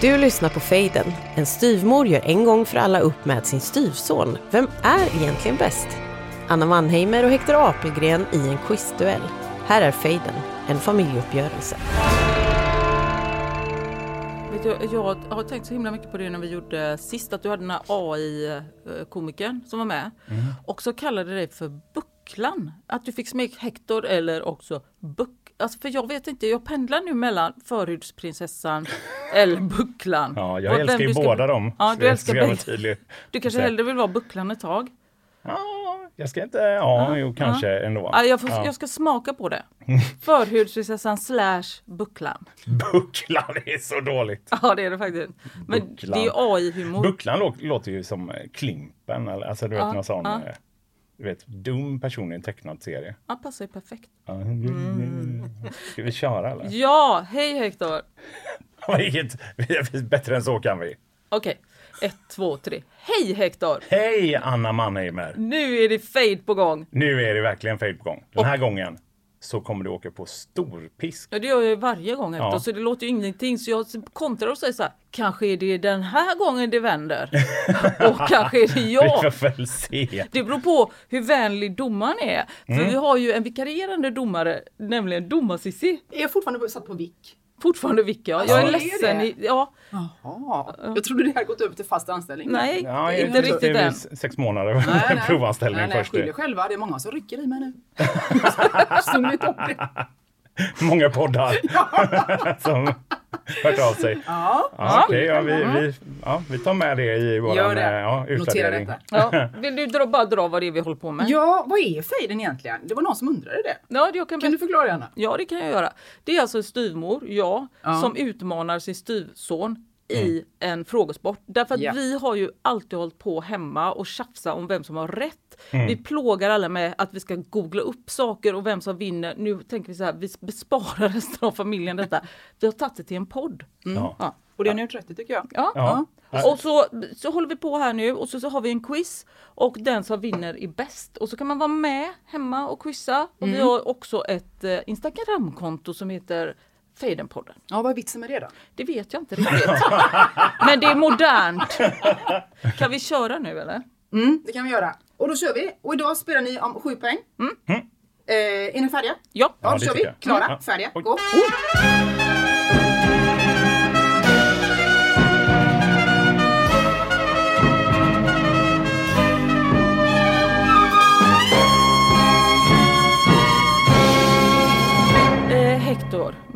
Du lyssnar på Fejden. En styvmor gör en gång för alla upp med sin styvson. Vem är egentligen bäst? Anna Mannheimer och Hector Apelgren i en quizduell. Här är Fejden, en familjeuppgörelse. Vet du, jag har tänkt så himla mycket på det när vi gjorde sist, att du hade den här AI-komikern som var med. Och så kallade det för Bucklan. Att du fick smek Hector eller också Buck. Alltså för jag vet inte, jag pendlar nu mellan Förhudsprinsessan eller Bucklan. Ja, jag Och älskar ju ska- båda dem. Ja, du älskar tydlig. Du kanske hellre vill vara Bucklan ett tag? Ja, jag ska inte... Ja, jo, kanske ändå. Ja, jag, får, Ja. jag ska smaka på det. Förhudsprinsessan slash Bucklan. Bucklan är så dåligt. Ja det är det faktiskt. Men Bucklan. det är AI-humor. Bucklan lå- låter ju som Klimpen, alltså du vet Ja, någon sån, ja. eh, du vet, dum person i en tecknad serie. Ja, passar ju perfekt. Ja. Ska vi köra eller? Ja, hej Hector! Vilket, bättre än så kan vi. Okej, ett, två, tre. Hej Hector! Hej Anna Mannheimer! Nu är det fade på gång. Nu är det verkligen fade på gång. Den här gången så kommer du åka på storpisk. Ja, det gör jag ju varje gång Hector, Ja. så det låter ju ingenting. Så jag kontrar och säger så här, kanske är det den här gången det vänder. och kanske är det Vi jag. får väl se. Det beror på hur vänlig domaren är. För Mm. vi har ju en vikarierande domare, nämligen domar-Cissi. Är jag fortfarande satt på vick? Fortfarande Vicky, ja. Jag är ledsen. i- Ja, Jaha. Jag trodde det hade gått över till fast anställning. nej, Ja, inte riktigt än. sex månader Nej, nej. provanställning nej, nej, först. skyller själva. Det är många som rycker i mig nu. Många poddar som hört av sig. Ja, Ja, okej, ja, vi, vi, ja, vi tar med det i vår det. ja, notera utvärdering. detta. Ja, vill du dra, bara dra vad det är vi håller på med? Ja, vad är fejden egentligen? Det var någon som undrade det. Ja, jag kan, Kan du förklara Anna? ja, det kan jag göra. Det är alltså en styvmor, jag, Ja. som utmanar sin styvson i en frågesport. Därför att Ja. vi har ju alltid hållit på hemma och tjafsa om vem som har rätt. Mm. Vi plågar alla med att vi ska googla upp saker och vem som vinner. Nu tänker vi så här, vi besparar resten av familjen detta. Vi har tagit det till en podd. Ja. Ja. Och det är nu 30 tycker jag. Ja. Ja. Och så, så håller vi på här nu och så, så har vi en quiz och den som vinner är bäst. Och så kan man vara med hemma och quizza. Och vi har också ett eh, Instagramkonto som heter Fejdenpodden. Ja, vad är vitsen med det då? Det vet jag inte riktigt. Men det är modernt. Kan vi köra nu eller? Mm, det kan vi göra. Och då kör vi. Och idag spelar ni om 7 poäng. Eh, är ni färdiga? Ja. Ja, Ja, då kör vi. Klara, Ja. färdiga, gå. Eh,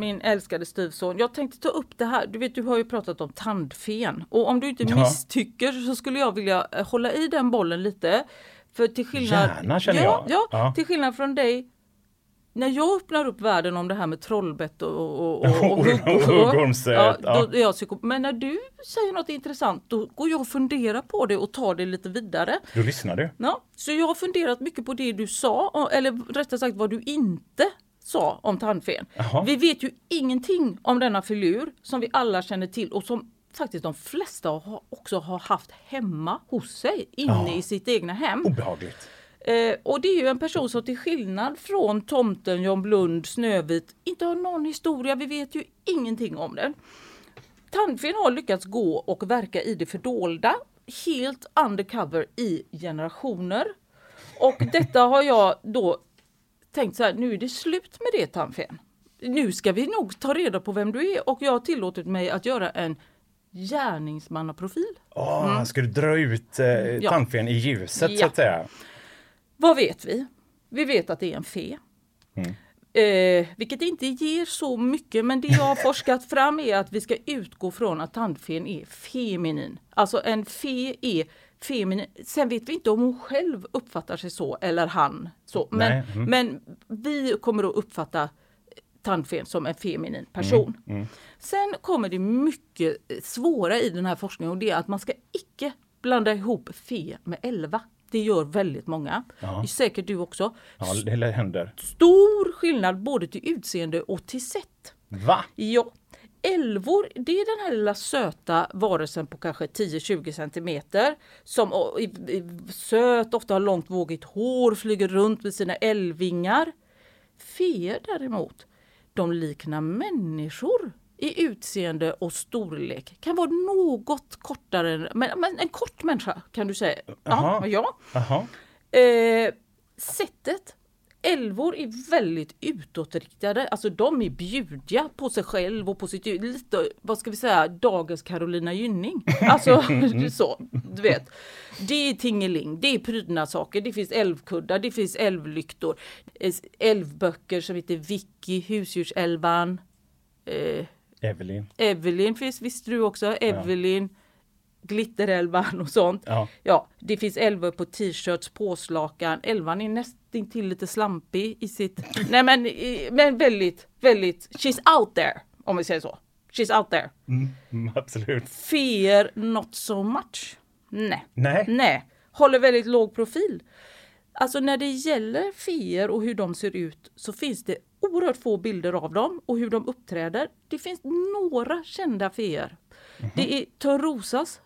min älskade styvson. Jag tänkte ta upp det här. Du vet, du har ju pratat om tandfen. Och om du inte Ja. misstycker så skulle jag vilja eh, hålla i den bollen lite. För till skillnad... Gärna, känner ja, jag. Ja, Ja. till skillnad från dig. När jag öppnar upp världen om det här med trollbett och, och, och, och, Och- hugg- och huggorms, eh, ja, ja. Men när du säger något intressant då går jag och funderar på det och tar det lite vidare. Då lyssnar du. Ja, så jag har funderat mycket på det du sa, eller rättare sagt vad du inte sa om tandfen. Jaha. Vi vet ju ingenting om denna filur som vi alla känner till och som faktiskt de flesta har, också har haft hemma hos sig, inne Ja. i sitt egna hem. Obehagligt. Eh, och det är ju en person som till skillnad från tomten, John Blund, Snövit inte har någon historia. Vi vet ju ingenting om den. Tandfen har lyckats gå och verka i det fördolda, helt undercover i generationer. Och detta har jag då tänkt så här, nu är det slut med det tandfen. Nu ska vi nog ta reda på vem du är och jag har tillåtit mig att göra en gärningsmannaprofil. Åh, Ska du dra ut eh, Mm. Ja. tandfen i ljuset så Ja. att säga? Vad vet vi? Vi vet att det är en fe. Eh, vilket inte ger så mycket men det jag har forskat fram är att vi ska utgå från att tandfen är feminin. Alltså en fe är feminin. Sen vet vi inte om hon själv uppfattar sig så eller han. Så. Men, mm. men vi kommer att uppfatta tandfen som en feminin person. Sen kommer det mycket eh, svåra i den här forskningen och det är att man ska icke blanda ihop fe med elva. Det gör väldigt många. Är säkert du också. Ja, det händer. Stor skillnad både till utseende och till sätt. Va? Ja. Älvor, det är den här lilla söta varelsen på kanske 10-20 centimeter som i- söt, ofta har långt vågigt hår, flyger runt med sina älvingar. Feer däremot, de liknar människor i utseende och storlek. Kan vara något kortare, men, men en kort människa kan du säga. Ja, Jaha. ja. Jaha. Eh, sättet. Älvor är väldigt utåtriktade, alltså de är bjudliga på sig själv och på sitt lite, vad ska vi säga, dagens Carolina Gynning. Alltså så, du vet. Det är tingeling, det är prydnadssaker, det finns älvkuddar, det finns älvlyktor, älvböcker som heter Vicky, Husdjursälvan, eh, Evelyn. Evelyn finns, visste du också, Evelyn, Glitterälvan och sånt. Ja. Ja, det finns älvor på t-shirts, påslakan. Älvan är nästintill lite slampig i sitt... Nej men, men väldigt, väldigt... She's out there, om vi säger så. She's out there. Mm, absolut. Fear not so much. Nej. Nej. Nej. Håller väldigt låg profil. Alltså när det gäller feer och hur de ser ut så finns det oerhört få bilder av dem och hur de uppträder. Det finns några kända feer. Det är Törnrosas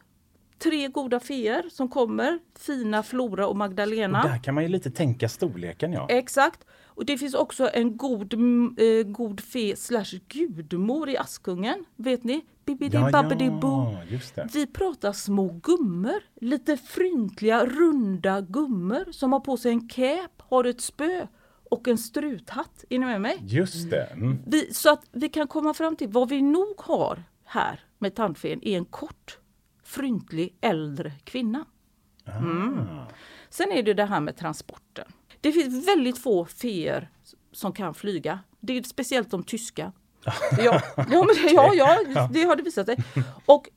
tre goda feer som kommer. Fina Flora och Magdalena. Där kan man ju lite tänka storleken ja. Exakt. Och det finns också en god, eh, god fe slash gudmor i Askungen. Vet ni? Bibidi Ja, babbidi ja, bo. det. Vi pratar små gummor. Lite fryntliga, runda gummor som har på sig en cap, har ett spö och en struthatt. Är ni med mig? Just det. Mm. Vi, så att vi kan komma fram till vad vi nog har här med tandfen är en kort, fryntlig, äldre kvinna. Mm. Sen är det det här med transporten. Det finns väldigt få feer som kan flyga. Det är speciellt de tyska. Ja, ja, men ja, ja, det har det visat sig. Och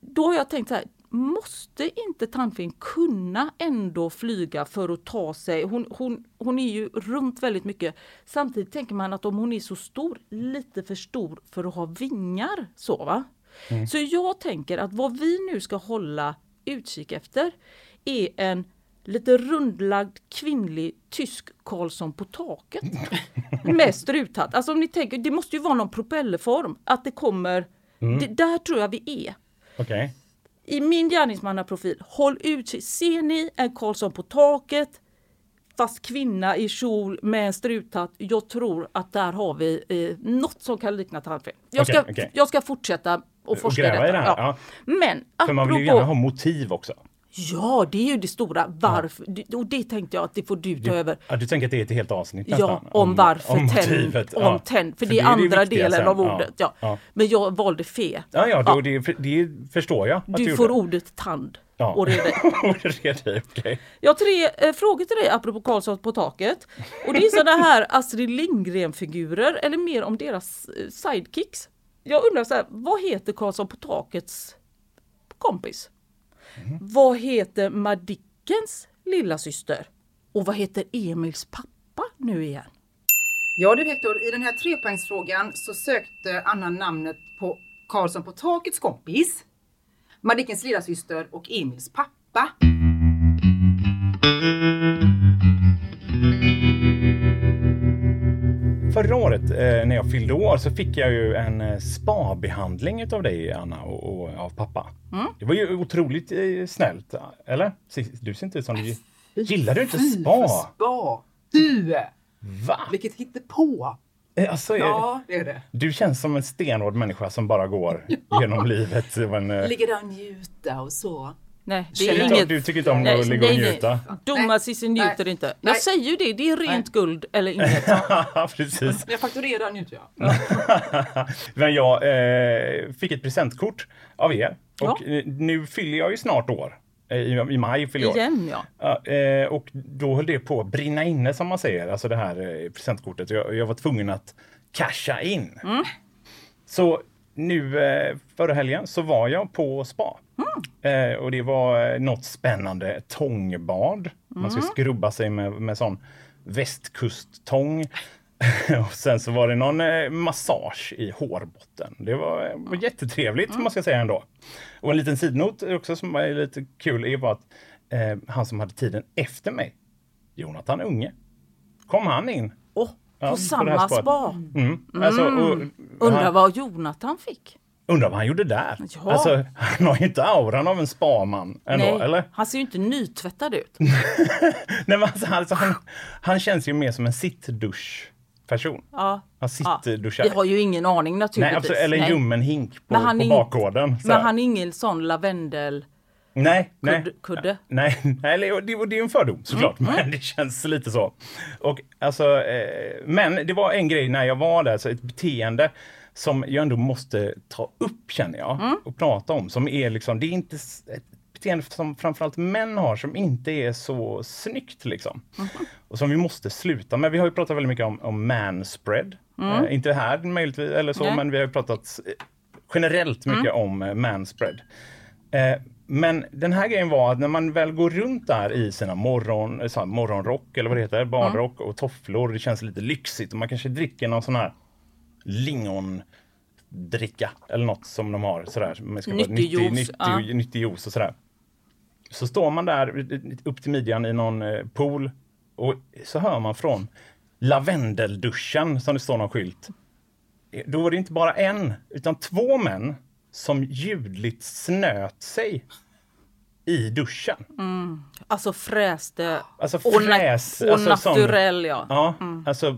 då har jag tänkt så här, måste inte tandfen kunna ändå flyga för att ta sig? Hon, hon, hon är ju runt väldigt mycket. Samtidigt tänker man att om hon är så stor, lite för stor för att ha vingar. Så, va? Så jag tänker att vad vi nu ska hålla utkik efter är en lite rundlagd kvinnlig tysk Karlsson på taket. med struthatt. Alltså om ni tänker, det måste ju vara någon propellerform. Att det kommer, det, där tror jag vi är Okej. i min gärningsmannaprofil, håll utkik. Ser ni en Karlsson på taket fast kvinna i kjol med en struthatt. Jag tror att där har vi eh, något som kan likna tandfen. Jag, ska, okej. jag ska fortsätta och forska i gräva detta. i det här, ja. Men För man vill ju apropå- gärna ha motiv också. Ja, det är ju det stora. Varför? Och det tänkte jag att det får du ta över. Ja, du tänker att det är ett helt avsnitt Ja, nästan? om, varför om motivet. Om ja. tänd, för, För det är det andra viktiga delen sen. av ordet. Ja. Ja. Men jag valde fe. Ja, ja, Ja. då, Det, det förstår jag Du du får gjorde. ordet tand Ja. och reda i. I, okej. Jag har tre eh, frågor till dig apropå Karlsson på taket. Och det är sådana här Astrid Lindgren-figurer eller mer om deras eh, sidekicks. Jag undrar så här, vad heter Karlsson på takets kompis? Vad heter Madickens lilla syster? Och vad heter Emils pappa nu igen? Ja du Hector, i den här trepoängsfrågan så sökte Anna namnet på Karlsson på takets kompis, Madickens lillasyster och Emils pappa. Förra året eh, när jag fyllde år så fick jag ju en eh, spabehandling utav dig Anna och, och av pappa. Mm. Det var ju otroligt eh, snällt, eller? Du ser inte ut som du... Gillar du inte spa? Spa! Du! Va? Vilket hittepå! Alltså, Ja, det är det. Du känns som en stenhård människa som bara går genom livet. Men, Ligger där och njuta och så. Nej, det är inget... du tycker inte om Nej, att ligga och nej, nej. njuta? Domar-Cissi njuter Nej. inte. Nej. Jag säger ju det, det är rent guld eller inget. Precis. När jag fakturerar njuter jag. Men jag eh, fick ett presentkort av er och Ja. eh, nu fyller jag ju snart år. Eh, I, I maj fyller jag år. Igen ja. Eh, och då höll det på att brinna inne som man säger, alltså det här presentkortet. Jag, jag var tvungen att casha in. Så nu eh, förra helgen så var jag på spa. Eh, och det var eh, något spännande tångbad. Man ska skrubba sig med, med sån västkusttång. och sen så var det någon eh, massage i hårbotten. Det var, var jättetrevligt mm. man ska säga ändå. Och en liten sidnot också som är lite kul är bara att han som hade tiden efter mig, Jonathan Unge, kom han in. Oh, på samma spa? Mm. Alltså, och, mm. Undrar vad Jonathan fick? Undrar vad han gjorde där? Ja. Alltså, han har ju inte auran av en spaman ändå, Nej, eller? Han ser ju inte nytvättad ut. Nej, alltså, alltså, han, han känns ju mer som en sittdusch person. Ja. Han sittduschar. Ja. Vi har ju ingen aning naturligtvis. Nej, absolut, eller en ljummen hink på, på bakgården. Men han är ingen sån lavendel Nej, nej. Kudde? Nej, nej det, det är en fördom såklart, mm. men det känns lite så. Och, alltså, eh, men det var en grej när jag var där, så ett beteende som jag ändå måste ta upp känner jag mm. och prata om. Som är liksom, det är inte ett beteende som framförallt män har som inte är så snyggt liksom. Mm. Och som vi måste sluta med. Vi har ju pratat väldigt mycket om, om manspread. Mm. Eh, inte här möjligtvis eller så, Nej. men vi har pratat eh, generellt mycket mm. om eh, manspread. Eh, men den här grejen var att när man väl går runt där i sina morgon, så morgonrock eller vad det heter, barnrock och tofflor, det känns lite lyxigt och man kanske dricker någon sån här lingondricka eller något som de har sådär. Nyttig, juice, nyttig, ja. nyttig juice och sådär. Så står man där upp till midjan i någon eh, pool och så hör man från lavendelduschen som det står någon skylt. Då var det inte bara en utan två män som ljudligt snöt sig i duschen. Mm. Alltså fräste alltså fräs, och, alltså naturell ja. ja mm. Alltså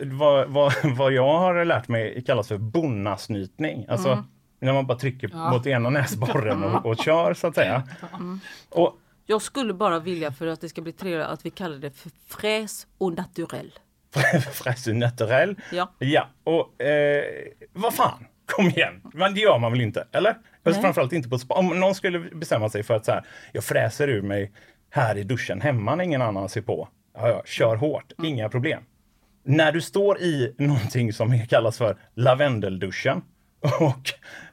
vad, vad, vad jag har lärt mig kallas för bonnasnytning. Alltså mm. när man bara trycker ja. mot ena näsborren och, och kör så att säga. Mm. Och, jag skulle bara vilja för att det ska bli trevligt att vi kallar det för fräs och naturell. fräs och naturell? Ja. Ja, och eh, vad fan? Kom igen, men det gör man väl inte? Eller? Nej. Framförallt inte på spa. Om någon skulle bestämma sig för att så här, jag fräser ur mig här i duschen hemma när ingen annan ser på. Ja, ja, kör hårt, mm. inga problem. När du står i någonting som kallas för lavendelduschen och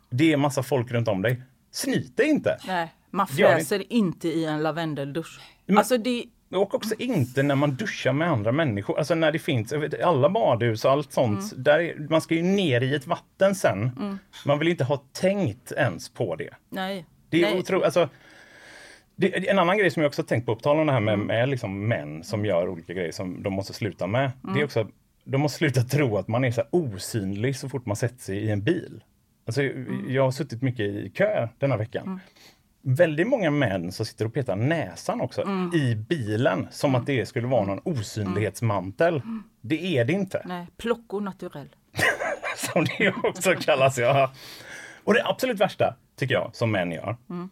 det är massa folk runt om dig, snyt dig inte. Nej, man fräser inte i en lavendeldusch. Men, alltså det, och också inte när man duschar med andra människor. Alltså när det finns, alla badhus och allt sånt. Mm. Där, man ska ju ner i ett vatten sen. Mm. Man vill inte ha tänkt ens på det. Nej. Det är otroligt. Alltså, det, en annan grej som jag också tänkt på, på tal om det här med, mm. med liksom män som gör olika grejer som de måste sluta med. Det är mm. också, de måste sluta tro att man är så osynlig så fort man sätter sig i en bil. Alltså, mm. Jag har suttit mycket i kö denna veckan väldigt många män som sitter och petar näsan också mm. i bilen som mm. att det skulle vara någon osynlighetsmantel. Mm. Det är det inte. Nej, plocko naturell. som det också kallas, ja. Och det absolut värsta, tycker jag, som män gör, mm.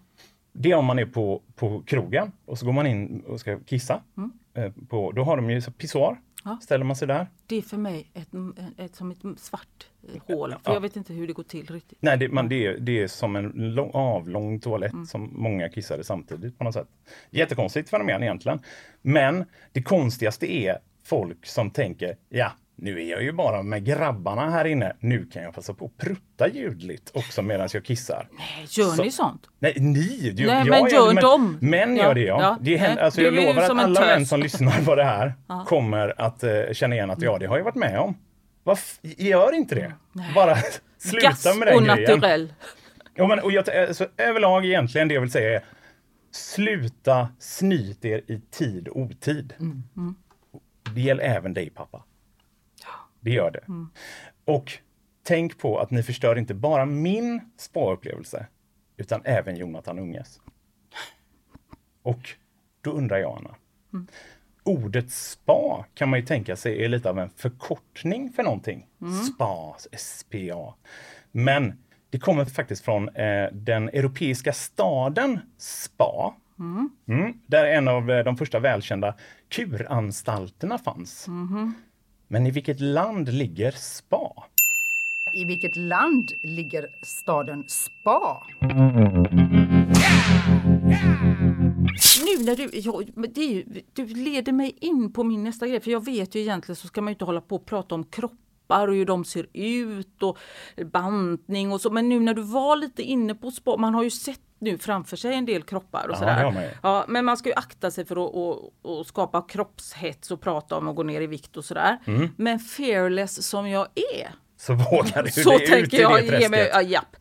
det är om man är på, på krogen och så går man in och ska kissa. Mm. Eh, på, då har de ju pissoar. Ja. Ställer man sig där. Det är för mig ett, ett, som ett svart hål. För ja. jag vet inte hur det går till riktigt. Nej, det, man, det, är, det är som en lång, avlång toalett mm. som många kissade samtidigt på något sätt. Jättekonstigt fenomen egentligen. Men det konstigaste är folk som tänker, ja, nu är jag ju bara med grabbarna här inne. Nu kan jag passa på att prutta ljudligt också medan jag kissar. Nej, gör Så, ni sånt? Nej, ni! Du, nej, men gör men? Män gör det, ja. ja det händer, alltså, jag lovar att alla män som lyssnar på det här kommer att uh, känna igen att ja, det har jag varit med om. Varf gör inte det. Nej. Bara sluta Gas med den grejen. Ja, men, och jag, alltså, överlag egentligen det jag vill säga är sluta snyt er i tid och otid. Mm. Mm. Det gäller även dig pappa. Det gör det. Mm. Och tänk på att ni förstör inte bara min spa-upplevelse utan även Jonathan Unges. Och då undrar jag Anna, mm ordet spa kan man ju tänka sig är lite av en förkortning för någonting. Mm. Spa, SPA. Men det kommer faktiskt från eh, den europeiska staden Spa. Mm. Mm, där en av eh, de första välkända kuranstalterna fanns. Mm. Men i vilket land ligger Spa? I vilket land ligger staden Spa? Nu när du, ja, det, du leder mig in på min nästa grej, för jag vet ju egentligen så ska man inte hålla på och prata om kroppar och hur de ser ut och bantning och så. Men nu när du var lite inne på spa, man har ju sett nu framför sig en del kroppar och sådär. Ja, men man ska ju akta sig för att, att, att skapa kroppshets och prata om att gå ner i vikt och sådär. Mm. Men fearless som jag är Så vågar du så dig ut tänker i jag det ge mig, träsket. ja, japp.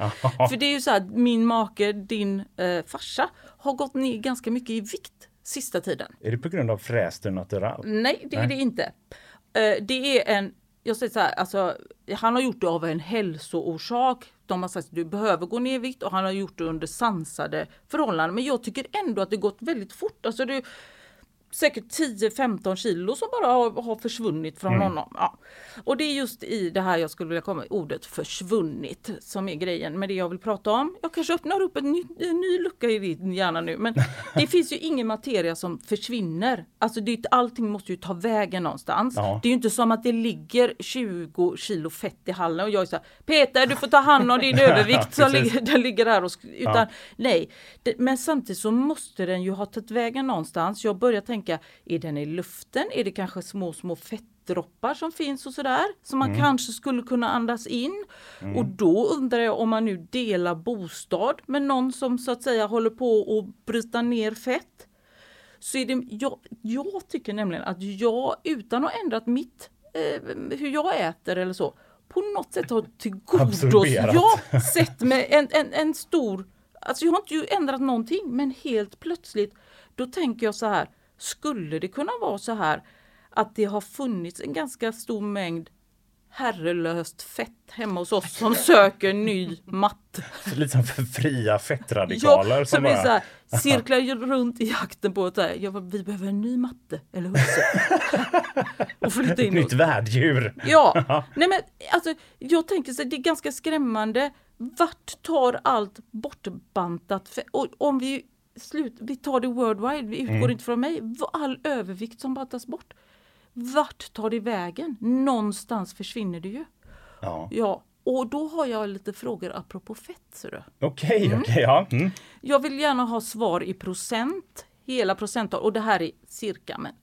För det är ju så här, min make, din eh, farsa har gått ner ganska mycket i vikt sista tiden. Är det på grund av fräster natural? Nej, det är Nej. det inte. Eh, det är en, jag säger så här, alltså, han har gjort det av en hälsoorsak. De har sagt att du behöver gå ner i vikt och han har gjort det under sansade förhållanden. Men jag tycker ändå att det gått väldigt fort. Alltså det, säkert 10-15 kilo som bara har, har försvunnit från honom. Ja. Och det är just i det här jag skulle vilja komma, ordet försvunnit som är grejen med det jag vill prata om. Jag kanske öppnar upp en ny, en ny lucka i din hjärna nu men det finns ju ingen materia som försvinner. Alltså det, allting måste ju ta vägen någonstans. Ja. Det är ju inte som att det ligger 20 kilo fett i hallen och jag är så här, Peter du får ta hand om din övervikt som ligger, den ligger där. Och, utan, nej, det, men samtidigt så måste den ju ha tagit vägen någonstans. Jag börjar tänka, är den i luften? Är det kanske små, små fettdroppar som finns och sådär? Som man kanske skulle kunna andas in. Och då undrar jag om man nu delar bostad med någon som så att säga håller på att bryta ner fett. Så är det, jag, jag tycker nämligen att jag utan att ändrat mitt, eh, hur jag äter eller så, på något sätt har tillgodos, Absorberat. jag sett med en, en, en stor, alltså jag har inte ju ändrat någonting men helt plötsligt då tänker jag så här, skulle det kunna vara så här att det har funnits en ganska stor mängd herrelöst fett hemma hos oss som söker ny matte. Lite som för fria fettradikaler Ja, som som är bara... så här, cirklar runt i jakten på att så bara, vi behöver en ny matte eller husse. och flytta in nytt värddjur. Ja, nej men alltså jag tänker så här, det är ganska skrämmande. Vart tar allt bortbantat och om vi slut, vi tar det worldwide, vi utgår Mm. inte från mig, all övervikt som bantas bort. Vart tar det vägen? Någonstans försvinner det ju. Ja. Ja, och då har jag lite frågor apropå fett. ser du. Okej, okej, ja. Mm. Jag vill gärna ha svar i procent, hela procenttal och det här är cirka. Men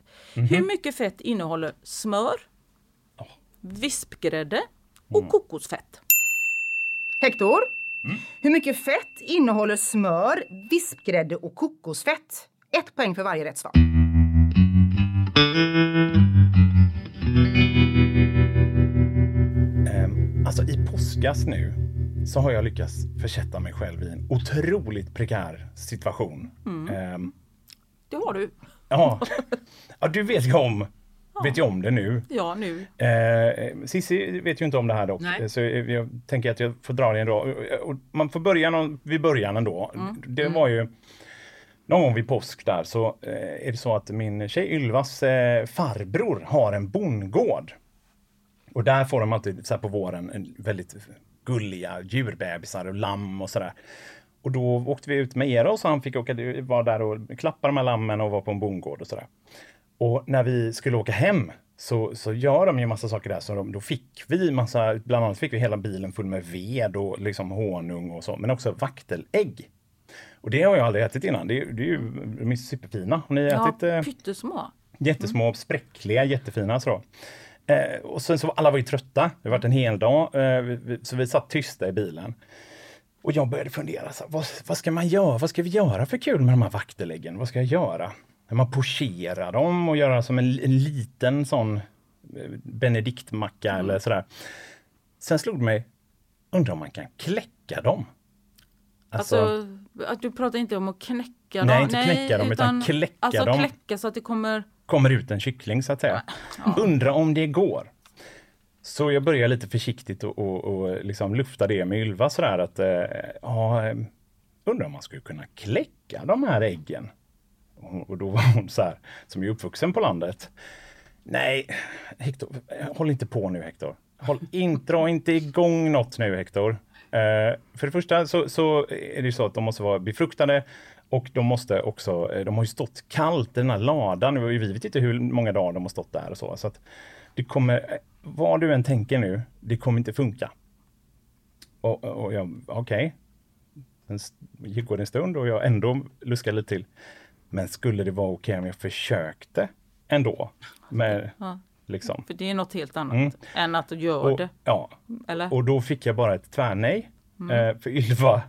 Hur mycket fett innehåller smör, vispgrädde och kokosfett? Hector, hur mycket fett innehåller smör, vispgrädde och kokosfett? Ett poäng för varje rätt svar. Ehm, alltså i påskas nu så har jag lyckats försätta mig själv i en otroligt prekär situation. Ehm, Det har du. ja. ja, du vet ju om, vet ju om det nu. Ja, nu. Eh, Cissi vet ju inte om det här dock, Nej. så jag tänker att jag får dra det ändå. Man får börja någon, vid början ändå. Det var ju någon gång vid påsk där så eh, är det så att min tjej Ylvas eh, farbror har en bondgård. Och där får de alltid så på våren en väldigt gulliga djurbebisar och lamm och sådär. Och då åkte vi ut med Eros och han fick åka, vara där och klappa de här lammen och vara på en bondgård och sådär. Och när vi skulle åka hem så, så gör de ju massa saker där. Så de, då fick vi massa, bland annat fick vi hela bilen full med ved och liksom honung och så, men också vaktelägg. Och det har jag aldrig ätit innan. Det är, det är ju de är superfina. Har ni Ja, ätit eh, pyttesmå. jättesmå, spräckliga, jättefina så. Eh, och sen så alla var ju trötta. Det har varit en hel dag, eh, vi- så vi satt tysta i bilen. Och jag började fundera, så, vad, vad ska man göra? Vad ska vi göra för kul med de här vakteläggen? Vad ska jag göra? När man pocherar dem och göra som en, en liten sån eh, benediktmacka eller sådär. Sen slog det mig, undrar om man kan kläcka dem? Alltså, att du pratar inte om att knäcka Nej, dem. inte knäcka dem, utan kläcka alltså dem. kläcka så att det kommer... kommer ut en kyckling så att säga. Undra om det går. Så jag börjar lite försiktigt och, och, och liksom lufta det med Ylva sådär att eh, ja, eh, undrar om man skulle kunna kläcka de här äggen. Och, då var hon så här, som är uppvuxen på landet. Nej, Hector, håll inte på nu Hector. Håll in, dra inte igång något nu Hector. Eh, för det första så, så är det ju så att de måste vara befruktade och de måste också, eh, de har ju stått kallt i den här ladan. Vi vet inte hur många dagar de har stått där och så. så att det kommer, eh, vad du än tänker nu, det kommer inte funka. Och, och jag, okej. Sen går det en stund och jag ändå luskar lite till. Men skulle det vara okej om jag försökte ändå? Med, Ja. liksom. För det är något helt annat Mm. än att du gör Och, det. ja, Eller? och då fick jag bara ett tvärnej. Eh, för Ylva,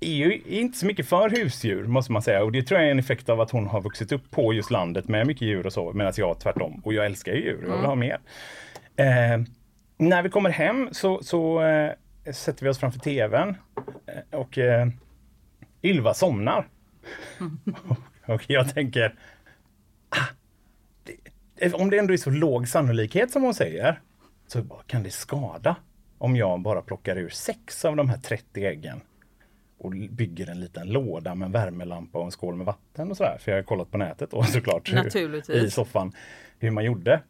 är ju inte så mycket för husdjur måste man säga och det tror jag är en effekt av att hon har vuxit upp på just landet med mycket djur och så medan jag tvärtom och jag älskar ju djur, jag vill ha mer. Eh, när vi kommer hem så, så eh, sätter vi oss framför tvn eh, och eh, Ylva somnar. och jag tänker, ah, det, om det ändå är så låg sannolikhet som hon säger, så kan det skada om jag bara plockar ur sex av de här 30 äggen och bygger en liten låda med en värmelampa och en skål med vatten och sådär. För jag har kollat på nätet då såklart hur, i soffan hur man gjorde.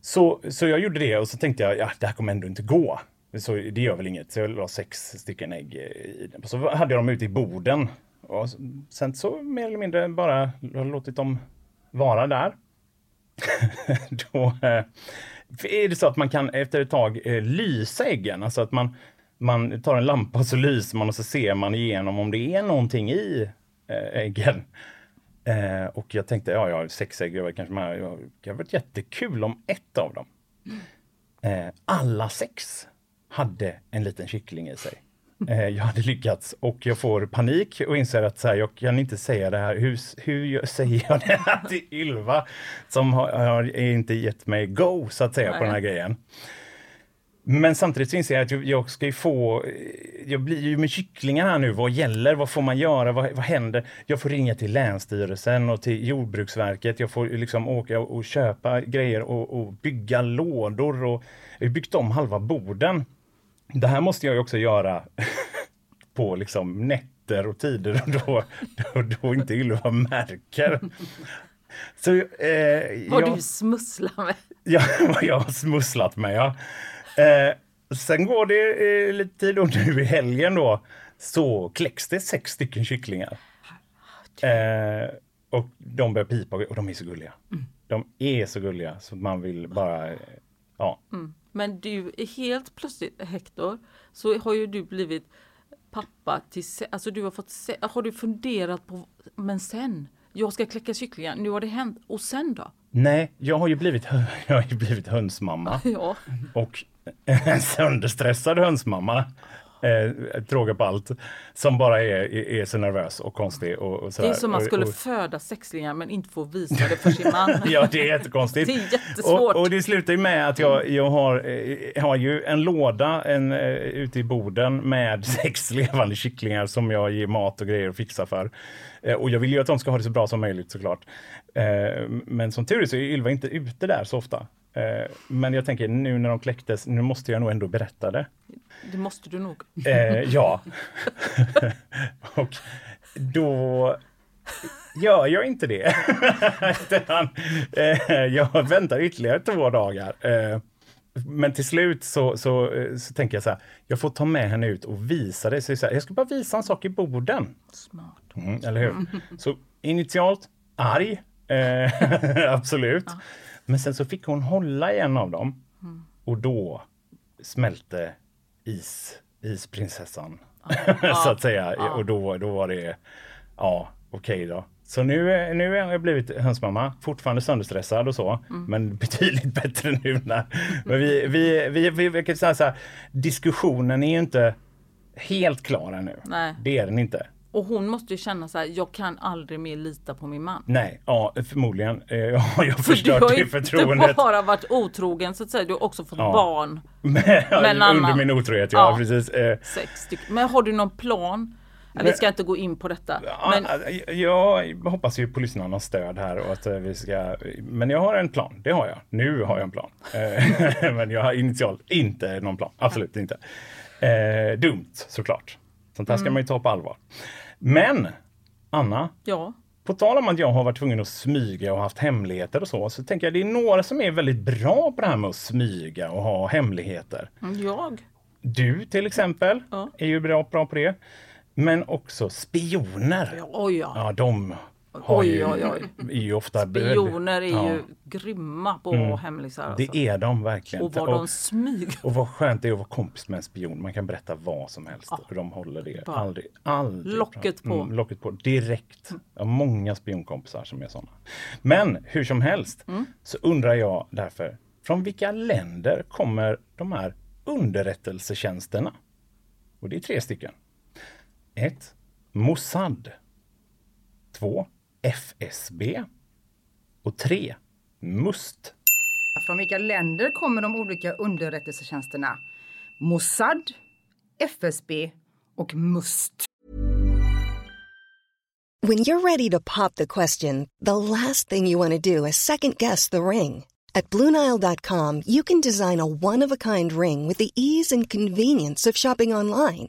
Så, så jag gjorde det och så tänkte jag, ja det här kommer ändå inte gå. Så det gör väl inget. Så jag la sex stycken ägg i den. Så hade jag dem ute i borden. Och sen så mer eller mindre bara låtit dem vara där. Då eh, är det så att man kan efter ett tag eh, lysa äggen. Alltså att man, man tar en lampa och så lyser man och så ser man igenom om det är någonting i eh, äggen. Eh, och jag tänkte, ja, jag har sex ägg, jag kanske med, jag, det hade varit jättekul om ett av dem. Eh, alla sex hade en liten kyckling i sig. Eh, jag hade lyckats och jag får panik och inser att så här, jag kan inte säga det här. Hur, hur säger jag det här till Ylva som har, har inte gett mig go så att säga på Nej. den här grejen. Men samtidigt så inser jag att jag- jag ska ju få, jag blir ju med kycklingar här nu, vad gäller, vad får man göra, vad, vad händer? Jag får ringa till Länsstyrelsen och till Jordbruksverket, jag får liksom åka och köpa grejer och, och bygga lådor och jag har byggt om halva borden. Det här måste jag ju också göra på liksom nätter och tider då, då, då inte Ylva märker. Så, eh, Vad jag- du smusslar med. Ja, vad jag har smusslat med ja. Eh, sen går det eh, lite tid och nu i helgen då så kläcks det sex stycken kycklingar. Eh, och de börjar pipa och de är så gulliga. De är så gulliga så man vill bara, ja. Men du, helt plötsligt Hector, så har ju du blivit pappa till, alltså du har fått, har du funderat på, men sen, jag ska kläcka kycklingar, nu har det hänt, och sen då? Nej, jag har ju blivit, jag har ju blivit hönsmamma. Ja, och en sönderstressad hönsmamma. Eh, tråga på allt. Som bara är, är, är så nervös och konstig. Och, och det är som man Och- skulle och, föda sexlingar men inte få visa det för sin man. Ja, det är jättekonstigt. Det är jättesvårt. Och, och det slutar ju med att jag, jag har, eh, jag har ju en låda en, eh, ute i boden med sex levande kycklingar som jag ger mat och grejer och fixar för. Eh, och jag vill ju att de ska ha det så bra som möjligt såklart. Eh, men som tur är så är Ylva inte ute där så ofta. Eh, men jag tänker nu när de kläcktes, nu måste jag nog ändå berätta det. Det måste du nog. Eh, ja. och då gör jag inte det. Utan, eh, jag väntar ytterligare två dagar. Eh, men till slut så, så, eh, så tänker jag så här, jag får ta med henne ut och visa det. Så jag, så här, jag ska bara visa en sak i borden. Smart. Mm, eller hur? Så initialt arg, eh, absolut. Men sen så fick hon hålla i en av dem och då smälte is, isprinsessan. så att säga. Och då, då var det, ja okej då. Så nu, nu har jag blivit hönsmamma, fortfarande sönderstressad och så, men betydligt bättre nu. När, men vi, vi, vi, vi, vi kan säga så här, diskussionen är ju inte helt klar ännu. Nej. Det är den inte. Och hon måste ju känna så här, jag kan aldrig mer lita på min man. Nej, ja förmodligen eh, har jag För du förstört har det ju förtroendet. inte bara varit otrogen så att säga, du har också fått Ja. barn. Men, Men under annan- min otrohet, ja, Ja. precis. Eh, Sex stycken. Men har du någon plan? Ja, vi Men- ska inte gå in på detta. Men alltså, jag hoppas ju på lyssnarnas stöd här och att eh, vi ska, men jag har en plan, det har jag. Nu har jag en plan. Eh, men jag har initialt inte någon plan, absolut inte. Eh, dumt såklart. Sånt här ska Mm. man ju ta på allvar. Men Anna, ja, På tal om att jag har varit tvungen att smyga och haft hemligheter och så, så tänker jag det är några som är väldigt bra på det här med att smyga och ha hemligheter. jag. Du till exempel Ja. är ju bra, bra på det. Men också spioner. Oj, ja. Ja, de Oj, ju, oj, oj. är ju ofta... Spioner är Ja, ju grymma på ha hemlisar. Alltså. Det är de verkligen. Och vad de smyger. och vad skönt det är att vara kompis med en spion. Man kan berätta vad som helst och de håller det. Bara Aldrig, aldrig. locket på. Mm, locket på direkt. Jag har många spionkompisar som är sådana. Men hur som helst Mm. så undrar jag därför, från vilka länder kommer de här underrättelsetjänsterna? Och det är tre stycken. 1. Mossad. 2. FSB. Och 3. Must. Från vilka länder kommer de olika underrättelsetjänsterna? Mossad, FSB och MUST. When you're ready to pop the question, the last thing you want to do is second guess the ring. At Bluenile.com, you can design a one of a kind ring with the ease and convenience of shopping online.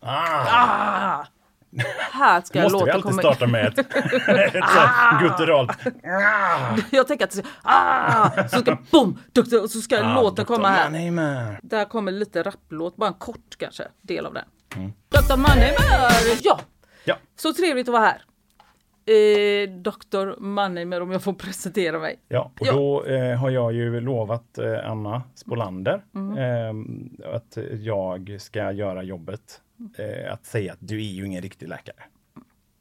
Ah! Här ska jag Måste vi låta alltid komma starta med ett, ett sånt gutturalt... Jag tänker att ah! så ska boom, doktor, och så ska Ah, låten komma här. Där kommer lite rapplåt, bara en kort kanske del av den. Mm. Dr. Mannheimer! Ja, Ja, så trevligt att vara här. Eh, Dr. Mannheimer om jag får presentera mig. ja. och Ja. då eh, har jag ju lovat eh, Anna Spolander Mm. eh, att jag ska göra jobbet eh, att säga att du är ju ingen riktig läkare.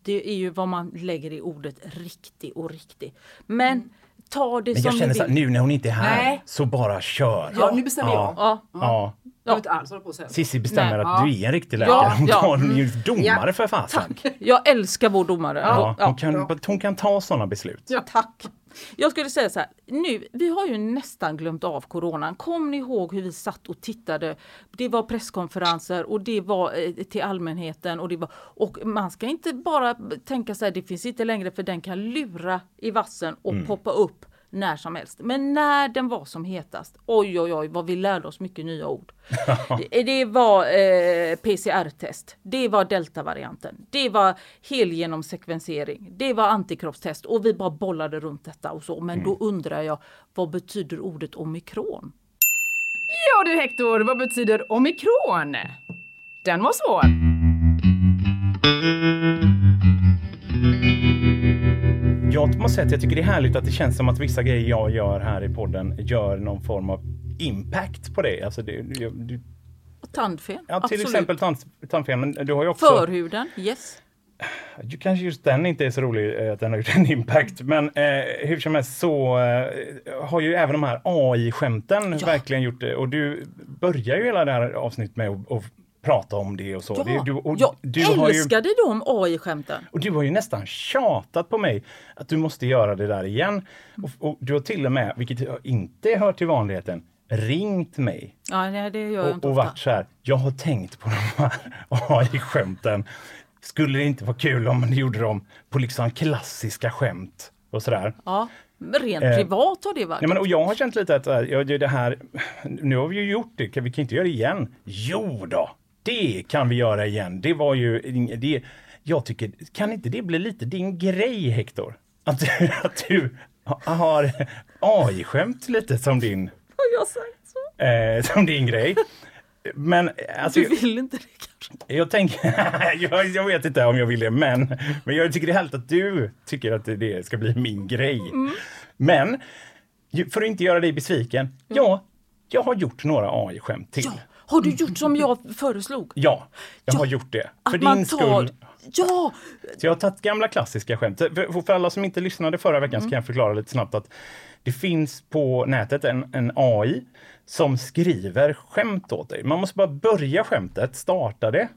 Det är ju vad man lägger i ordet riktig och riktig. Men ta det Men som jag känner så här, nu när hon inte är här, Nej. så bara kör. Ja, nu bestämmer Ja. jag. Ja, Ja. Jag behöver inte alls hålla på så. Sissi bestämmer Nej. att du är en riktig läkare. Ja, Hon ja. tar hon är ju domare för fasen. jag älskar vår domare. Ja, Ja, hon, kan, hon kan ta sådana beslut. Tack! Jag skulle säga så här, nu, vi har ju nästan glömt av coronan. Kom ni ihåg hur vi satt och tittade? Det var presskonferenser och det var eh, till allmänheten och det var och man ska inte bara tänka så här, det finns inte längre för den kan lura i vassen och poppa upp när som helst. Men när den var som hetast, oj oj oj vad vi lärde oss mycket nya ord. det, det var eh, PCR-test, det var deltavarianten, det var helgenomsekvensering, det var antikroppstest och vi bara bollade runt detta och så. Men då undrar jag, vad betyder ordet omikron? Ja du Hector, vad betyder omikron? Den var svår. Måste säga att jag tycker det är härligt att det känns som att vissa grejer jag gör här i podden gör någon form av impact på det. Alltså det, det, det Tandfen? ja, till absolut. exempel tand, tandfen, men du har ju också... Förhuden? Yes. Kanske just den inte är så rolig eh, att den har gjort en impact. Men eh, hur som helst så eh, har ju även de här AI-skämten verkligen gjort det. Och du börjar ju hela det här avsnittet med att prata om det och så. Ja, det, du, och, jag du har ju, älskade de AI-skämten. och du har ju nästan tjatat på mig att du måste göra det där igen. Och, och du har till och med, vilket jag inte hör till vanligheten, ringt mig Ja, nej, det gör jag och, inte och varit så här. Jag har tänkt på de här AI-skämten. Skulle det inte vara kul om man gjorde dem på liksom klassiska skämt och sådär? Ja, rent Eh, privat har det varit. Nej, men, och jag har känt lite att äh, ja, det här, nu har vi ju gjort det, kan vi kan inte göra det igen? Jo då, det kan vi göra igen. Det var ju, det, jag tycker, kan inte det bli lite din grej Hector? Att, du- att du har AI-skämt lite som din, Har jag sagt så? eh, som din grej. Men alltså, Du vill inte det kanske? jag tänker, jag, jag vet inte om jag vill det, men, men jag tycker det är härligt att du tycker att det- ska bli min grej. Men ju- för att inte göra dig besviken, ja, jag har gjort några AI-skämt till. Ja. Har du gjort som jag föreslog? Ja, jag Ja, har gjort det. För din tar... skull. Ja! Så jag har tagit gamla klassiska skämt. För, för alla som inte lyssnade förra veckan så kan jag förklara lite snabbt att det finns på nätet en, en AI som skriver skämt åt dig. Man måste bara börja skämtet, starta det,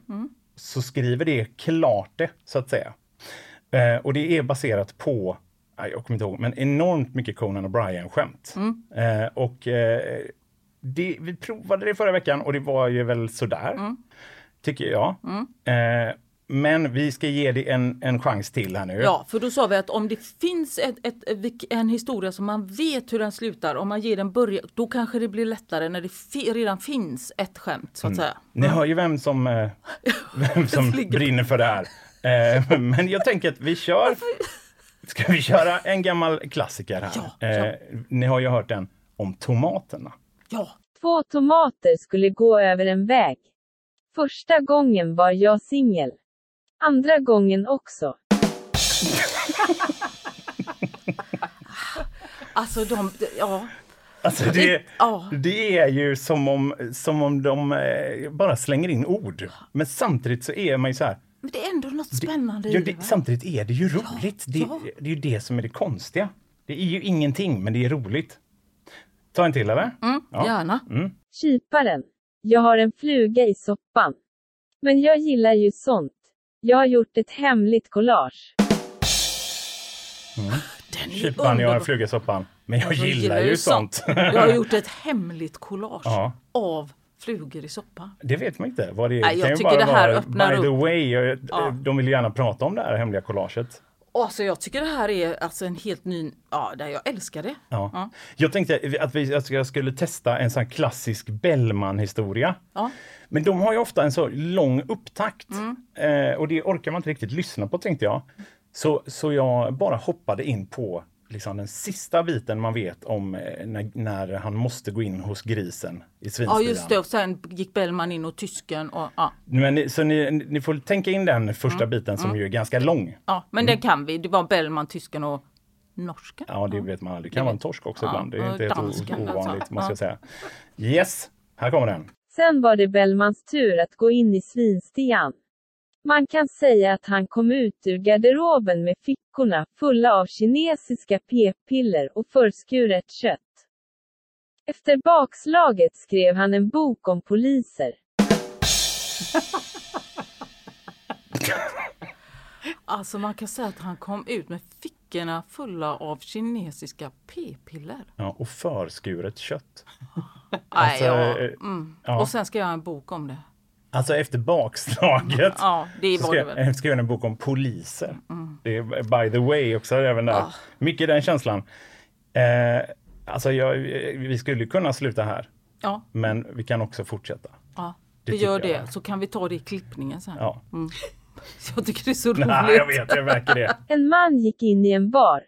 så skriver det klart det, så att säga. Eh, och det är baserat på, jag kommer inte ihåg, men enormt mycket Conan O'Brien-skämt. Eh, och eh, det, vi provade det förra veckan och det var ju väl sådär, tycker jag. Eh, Men vi ska ge det en, en chans till här nu. Ja, för då sa vi att om det finns ett, ett, en historia som man vet hur den slutar, om man ger den början, då kanske det blir lättare när det fi, redan finns ett skämt så att säga. Ni hör ju vem som, eh, vem som brinner för det här. Eh, men jag tänker att vi kör... Ska vi köra en gammal klassiker här? Ja, Eh, ni har ju hört den om tomaterna. Ja, Två tomater skulle gå över en väg. Första gången var jag singel. Andra gången också. alltså de, ja. Alltså det, Ja. det är ju som om, som om de eh, bara slänger in ord. Men samtidigt så är man ju så här. Men det är ändå något spännande Ja, i det. det, va? samtidigt är det ju roligt. det, ja. det är ju det som är det konstiga. Det är ju ingenting, men det är roligt. Ta en till eller? Mm, Ja. Gärna. Kyparen. Jag har en fluga i soppan. Men jag gillar ju sånt. Jag har gjort ett hemligt collage. Den är Kyparen, jag har en fluga i soppan. Men jag Alltså, gillar ju sånt. Jag har gjort ett hemligt collage Ja. av flugor i soppa. Det vet man inte vad det är. Nej, jag kan ju tycker bara det här vara, öppnar by the upp. way, jag- Ja. de vill gärna prata om det här hemliga collaget. Alltså jag tycker det här är alltså en helt ny, ja där jag älskar det. Ja. Jag tänkte att, vi, att jag skulle testa en sån klassisk Bellman-historia. Ja. Men de har ju ofta en så lång upptakt Mm. eh, och det orkar man inte riktigt lyssna på tänkte jag. Så, så jag bara hoppade in på liksom den sista biten man vet om eh, när, när han måste gå in hos grisen i Ja svinstian. just det och sen gick Bellman in och tysken och ja. Men, ni- så ni, ni får tänka in den första Mm. biten som ju är ganska lång. ja men det kan vi. Det var Bellman, tysken och norsken. Ja, det vet man aldrig. Det kan vara en torsk också Ja, ibland. Det är inte helt o- ovanligt alltså. måste jag säga. Yes, här kommer den. Sen var det Bellmans tur att gå in i svinstian. Man kan säga att han kom ut ur garderoben med fickorna fulla av kinesiska p-piller och förskuret kött. Efter bakslaget skrev han en bok om poliser. Alltså man kan säga att han kom ut med fickorna fulla av kinesiska p-piller. Ja, och förskuret kött. Nej, Alltså, ja. eh, Mm. ja. Och sen ska jag göra en bok om det. Alltså efter bakslaget. Ja, det så var ska det. Mm. göra en bok om poliser. Det är by the way också även där. Ja. Mycket den känslan. Eh, alltså jag, vi skulle kunna sluta här, Ja, men vi kan också fortsätta. ja. Det vi gör jag. det så kan vi ta det i klippningen sen. Ja. Jag tycker det är så roligt. Nej, jag vet, jag märker det. En man gick in i en bar.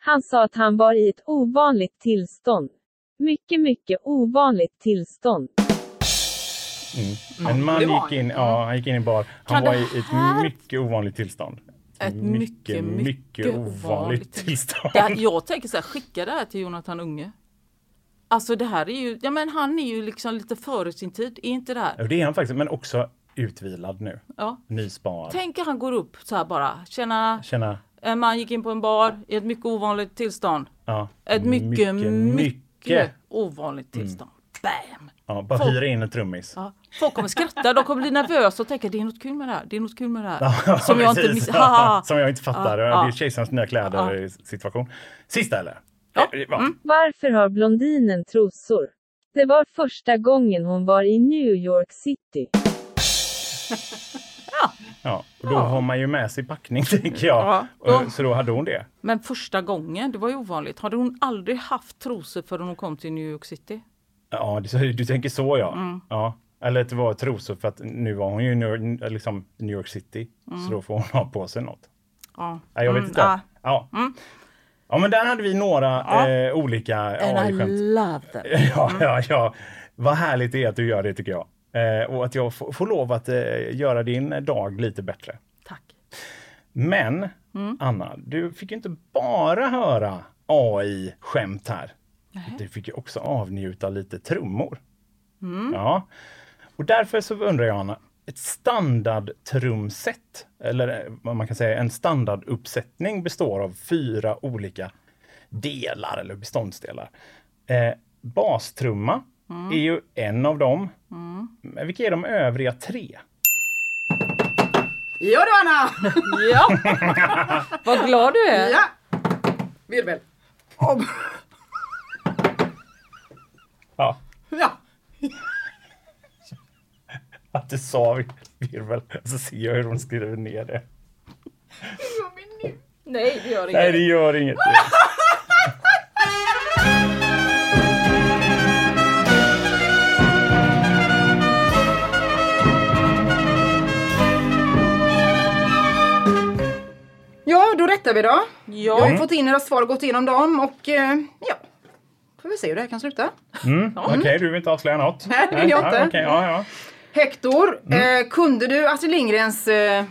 Han sa att han var i ett ovanligt tillstånd. Mycket, mycket ovanligt tillstånd. En man gick in, ja, han gick in i bar. Han var i ett mycket ovanligt tillstånd. Ett mycket, mycket, ovanligt tillstånd. Här, jag tänker så här, skicka det här till Jonathan Unge. Alltså det här är ju, ja men han är ju liksom lite före sin tid, är inte det här? Ja, Det är han faktiskt, men också utvilad nu. Ja. Nysparad. Tänk att han går upp så här bara, tjena, Känna, en man gick in på en bar i ett mycket ovanligt tillstånd. ja. Ett mycket, mycket, mycket. ovanligt tillstånd. Bam! Ja, bara Folk- hyra in en trummis. Ja. Folk kommer skratta, de kommer bli nervösa och tänka det är något kul med det här, det är något kul med det här. Ja, Som jag inte miss-. Som jag inte fattar. Ja, Det ja. är kejsarens nya kläder situation. Sista eller? Ja. Mm. Eh, ja. Varför har blondinen trosor? Det var första gången hon var i New York City. Ja, och då har man ju med sig packning tänker jag. Ja, då- Och- Så då hade hon det. Men första gången, det var ju ovanligt. Hade hon aldrig haft trosor förrän hon kom till New York City? Ja, du, du tänker så ja. Mm. ja. Eller att det var trosor för att nu var hon ju New, liksom New York City. Så då får hon ha på sig något. Ja. Nej, jag vet Mm, inte. ja. Ja. ja, men där hade vi några eh, olika And I AI-skämt. love them. Ja, ja, ja. Vad härligt det är att du gör det tycker jag. Eh, och att jag får, får lov att eh, göra din dag lite bättre. Tack. Men Anna, du fick ju inte bara höra AI-skämt här. Du fick ju också avnjuta lite trummor. Ja. Och därför så undrar jag Anna, ett standardtrumset, eller eh, vad man kan säga en standarduppsättning består av fyra olika delar eller beståndsdelar. Eh, bastrumma är ju en av dem. Men vilka är de övriga tre? Ja du Anna! Ja, vad glad du är. Ja! Virvel. Om. Ja, Ja. att det sa vi. virvel. Så ser jag hur hon skriver ner det. Nej, det gör inget. Nej, det gör inget. Ja, då rättar vi då. Jag har Ja, fått in era svar och gått igenom dem och eh, ja, får vi se hur det här kan sluta. Mm. Okej, du vill inte avslöja något? Nej, det vill jag inte. Ja, okej, ja, ja. Hector, Mm. eh, kunde du Astrid Lindgrens eh,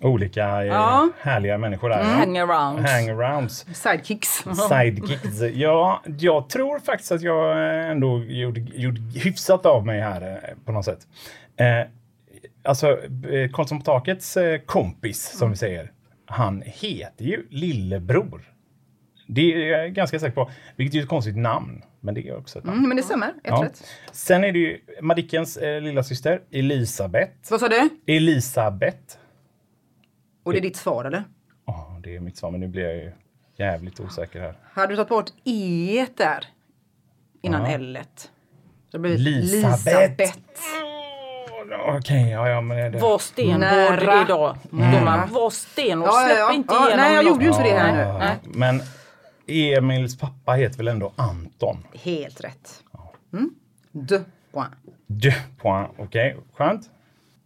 Olika eh, Ja. härliga människor där. hangarounds. Hangarounds. sidekicks? Sidekicks. Ja, jag tror faktiskt att jag ändå gjorde, gjorde hyfsat av mig här eh, på något sätt. Eh, alltså, eh, Karlsson på takets eh, kompis, som vi säger, han heter ju Lillebror. Det är jag ganska säker på. Vilket är ett konstigt namn, men det är också ett namn. Mm, men det stämmer, ett Ja. rätt. Sen är det ju Madickens eh, lilla syster Elisabeth. Vad sa du? Elisabeth. Och det är ditt svar eller? Ja, det är mitt svar, men nu blir jag ju jävligt osäker här. Hade du tagit bort e där innan Ja. l -et? Så det Lisabeth. Lisabeth. Okej, ja, ja, men det... Var stenhård idag. Domaren, var stenhård. Ja, ja, Släpp ja. inte Ja, igenom nej, jag gjorde ju inte det här Ja, nu. Nej. Men Emils pappa heter väl ändå Anton? Helt rätt. Mm. De point. Du, point. Okej, skönt.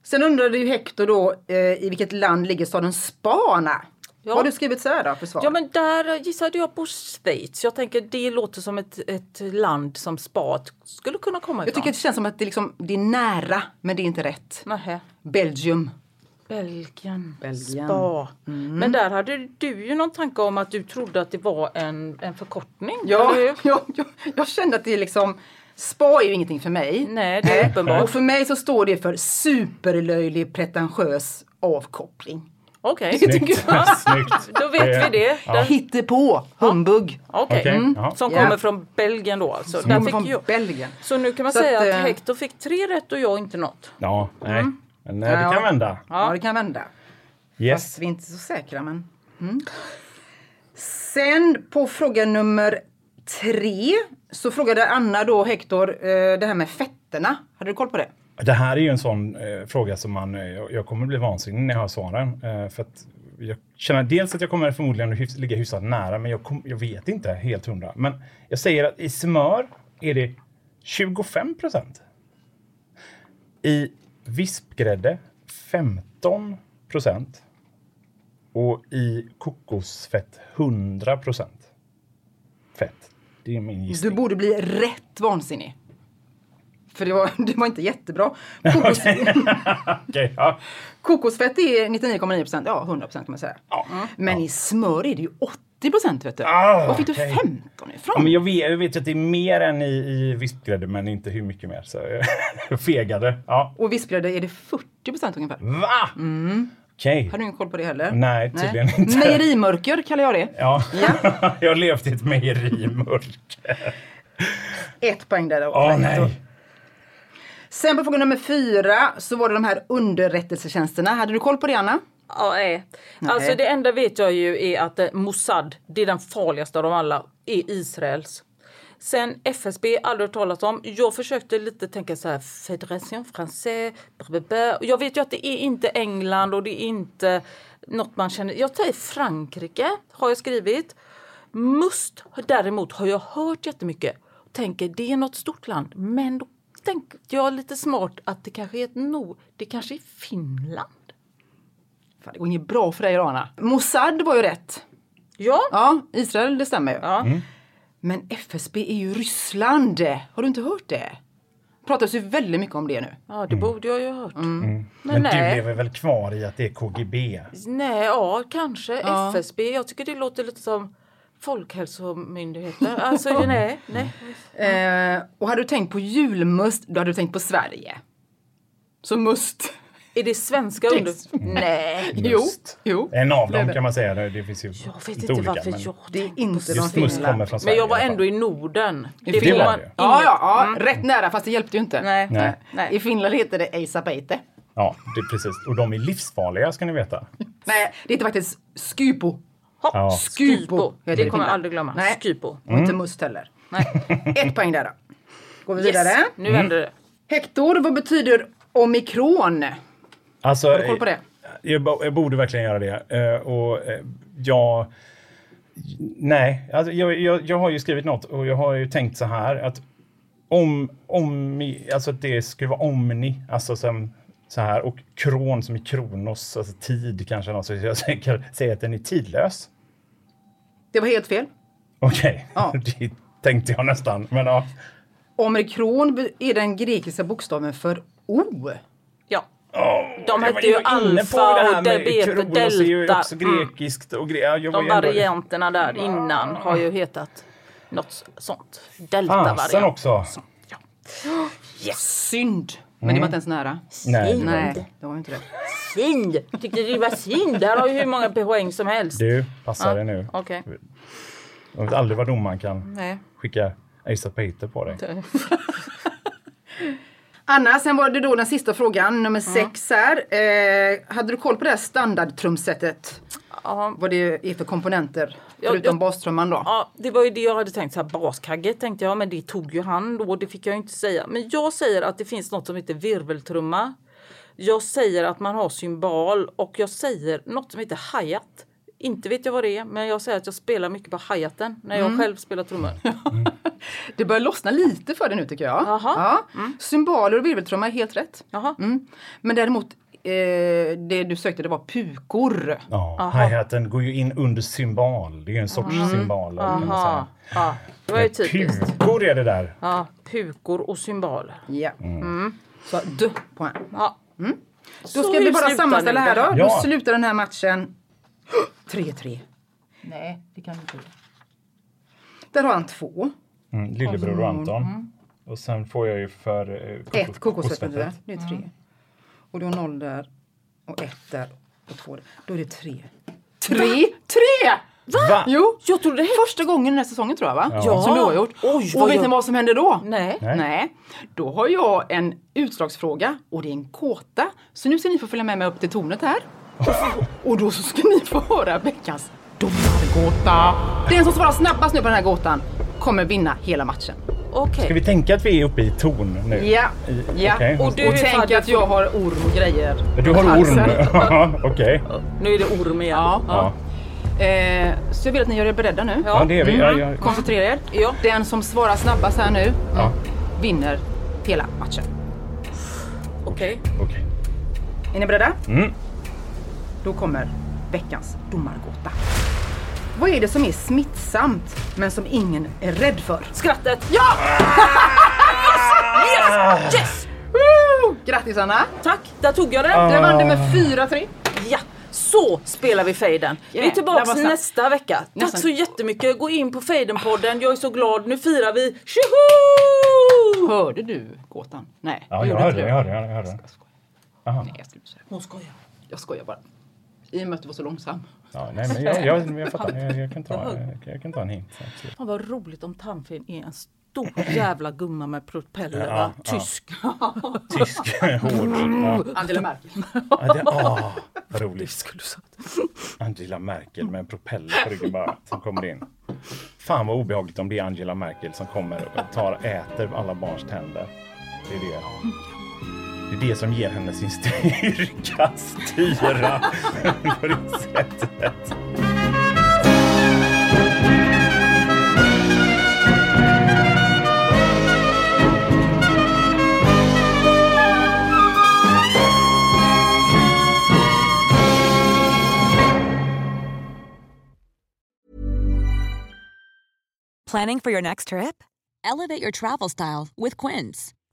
Sen undrade ju Hector då eh, i vilket land ligger staden Spana? Ja. Har du skrivit så här då för svar? Ja men där gissade jag på Schweiz. Jag tänker det låter som ett, ett land som spat skulle kunna komma jag ifrån. tycker att det känns som att det, liksom, det är nära, men det är inte rätt. Nähä. Belgium. Belgien. Belgien. Spa. Men där hade du ju någon tanke om att du trodde att det var en, en förkortning. Ja, jag, jag, jag kände att det är liksom... Spa är ju ingenting för mig. Nej, det är uppenbart. Och för mig så står det för superlöjlig pretentiös avkoppling. Okej, Snyggt. Snyggt. då vet vi det. Ja. Hittepå, humbug. Mm. ja. som Ja. kommer från Belgien då alltså. Som kommer från jag. Belgien. Så nu kan man Så säga att, att, eh, Hector fick tre rätt och jag inte något. Ja, nej. Men eh, det kan vända. Ja, det kan vända. Fast Yes. vi är inte så säkra men... Mm. Sen på fråga nummer tre så frågade Anna då Hector eh, det här med fetterna. Hade du koll på det? Det här är ju en sån eh, fråga som man, eh, jag, jag kommer bli vansinnig när jag hör svaren. Eh, för att jag känner dels att jag kommer förmodligen att hyfs, ligga hyfsat nära, men jag, kom, jag vet inte helt hundra. Men jag säger att i smör är det 25 procent. I vispgrädde 15 procent. Och i kokosfett 100 procent. Fett. Det är min Du gissning. borde bli rätt vansinnig. För det var, det var inte jättebra. Kokos, Okej, ja. kokosfett är 99,9 procent, ja 100 procent kan man säga. Ja. Men i smör är det ju 80 procent vet du. Ah, Var fick du okej. 15 ifrån? Ja, men jag, vet, jag vet att det är mer än i, i vispgrädde, men inte hur mycket mer. Så jag fegade. Ja. Och vispgrädde är det 40 procent ungefär. Va? Okej. Har du ingen koll på det heller? Nej, tydligen inte. Mejerimörker kallar jag det. Ja, Ja. jag har levt i ett mejerimörker. Ett poäng där. då. Åh nej. Sen på fråga nummer fyra så var det de här underrättelsetjänsterna. Hade du koll på det Anna? Ja, nej. Alltså det enda vet jag ju är att eh, Mossad, det är den farligaste av dem alla, är Israels. Sen FSB, aldrig hört talas om. Jag försökte lite tänka så här, Fédération Française, blablabla. jag vet ju att det är inte England och det är inte något man känner. Jag säger Frankrike, har jag skrivit. Must däremot har jag hört jättemycket. Tänker det är något stort land, men då tänker jag lite smart att det kanske är ett no, det kanske är Finland. Fan, det går inget bra för dig då Anna. Mossad var ju rätt. Ja, Ja, Israel det stämmer ju. ja. Men FSB är ju Ryssland. Har du inte hört det? pratas ju väldigt mycket om det nu. Ja, det borde jag ju ha hört. Men, Men du lever väl kvar i att det är KGB? Nej, ja, kanske. Ja. FSB. Jag tycker det låter lite som Folkhälsomyndigheten. Alltså, nej, nej. Eh, och hade du tänkt på julmust, då hade du tänkt på Sverige. Så must. Är det svenska under... Nej. Jo, Must. jo. En av dem kan man säga. Det det finns ju Jag vet inte olika, varför men jag Det är inte Just must kommer från Sverige. Men jag var ändå i Norden. I Det Finland. man ja. Ja, ja, Mm. rätt nära fast det hjälpte ju inte. Nej. Nej. Nej. I Finland heter det Eisapeite. Ja, det är precis. Och de är livsfarliga ska ni veta. Nej, det heter faktiskt Skypo. Hopp, Ja. Skypo. Det kommer jag aldrig glömma. Nej. Skypo. Och inte must heller. Nej. Ett poäng där då. Går vi Yes. vidare. Nu vänder det. Hector, vad betyder omikron? Alltså, Har du koll på det? Jag, bo- jag borde verkligen göra det. Eh, och eh, jag... Nej, alltså, jag, jag, jag har ju skrivit något och jag har ju tänkt så här att om, om alltså att det skulle vara omni, alltså som så här och kron som i kronos, alltså tid kanske något, så jag tänker säga att den är tidlös. Det var helt fel. Okej, Ja. det tänkte jag nästan, men ja. Omikron är den grekiska bokstaven för O. Ja. Åh, De jag hette ju alfa och beta, Kronos är ju delta. också Mm. grekiskt och gre- ja, jag var De varianterna där innan har ju hetat något sånt. Delta-variant. också. Synd. Men det var inte ens nära. Nej, det var Nej, inte. det var inte det. Synd! Tyckte det var synd. Där har ju hur många poäng som helst. Du, passa dig nu. Okej. Jag vet aldrig vad domaren kan Nej. skicka Asa Peter på dig. Anna, sen var det då den sista frågan, nummer sex här. Eh, hade du koll på det här standardtrumsetet? Ja. Vad det är för komponenter? Ja, Förutom jag- bastrumman då. Ja, det var ju det jag hade tänkt. Så här, baskagge tänkte jag, men det tog ju han då. Det fick jag ju inte säga. Men jag säger att det finns något som heter virveltrumma. Jag säger att man har symbol och jag säger något som heter hi-hat. Inte vet jag vad det är, men jag säger att jag spelar mycket på hi-haten när jag Mm. själv spelar trummor. Det börjar lossna lite för det nu tycker jag. Jaha. Ja. Symboler och virveltrumma är helt rätt. Mm. Men däremot, eh, det du sökte det var pukor. Ja, hi-haten går ju in under symbol. Det är en sorts symbol. kan man Aha. säga. Ja, det var ju typiskt. Pukor är det där. Ja, pukor och symboler. Ja. Mm. Så du poäng. Ja. Då Så ska vi hur bara sammanställa här då. här? Då Ja. slutar den här matchen 3-3. Nej, det kan inte. Där har han två. Mm, lillebror och Anton. Och sen får jag ju för... Eh, kokos- Ett där. kokosfettet. Det är tre. Och du har noll där. Och ett där. Och två där. Då är det tre. Tre! Tre! Va? Jo! Jag trodde det Första gången den här säsongen tror jag va? Ja. Som du har gjort. Oj, och vet jag- ni vad som händer då? Nej. Nej. Nej. Då har jag en utslagsfråga och det är en kåta. Så nu ska ni få följa med mig upp till tornet här. Och då så ska ni få höra veckans domargåta. Den som svarar snabbast nu på den här gåtan kommer vinna hela matchen. Okej. Ska vi tänka att vi är uppe i torn nu? Ja. I, ja. okej. Och, du och tänk att jag har orm och grejer. Du har halsen. orm? Okej. Nu är det orm igen. Ja. Ja. Eh, så jag vill att ni gör er beredda nu. ja, det är vi. Ja, ja. Koncentrera er. Ja. Den som svarar snabbast här nu Ja. vinner hela matchen. Okej. Okej. Är ni beredda? Mm. Då kommer veckans domargåta. Vad är det som är smittsamt men som ingen är rädd för? Skrattet. Ja! Yes! Yes! Woo! Grattis Anna! Tack, där tog jag den. Där vann du med 4-3. Ja, så spelar vi fejden. Vi är tillbaka nästa vecka. Tack Nästan. så jättemycket. Gå in på Fejden-podden. Jag är så glad. Nu firar vi. Tjoho! Hörde du gåtan? Nej, Ja, det jag hörde, jag hörde, jag hörde. Jag skojar. Aha. Nej, jag säga. Hon skojar. Jag skojar bara. I och med att du var så långsam. Ja, nej, men jag, jag, jag fattar. Jag, jag, kan ta, jag, jag kan ta en hint. Absolut. Fan vad roligt om Tandfen är en stor jävla gumma med propeller. Ja, va? ja. Tysk. Tysk hård. Ja. Angela Merkel. Ja, det, åh, vad roligt. Skulle du sagt. Angela Merkel med en propeller på ryggen bara som kommer in. Fan vad obehagligt om det är Angela Merkel som kommer och tar, äter alla barns tänder. Det är det. Det är det som ger henne sin styrka, styra på det sättet. Planning for your next trip? Elevate your travel style with Quince.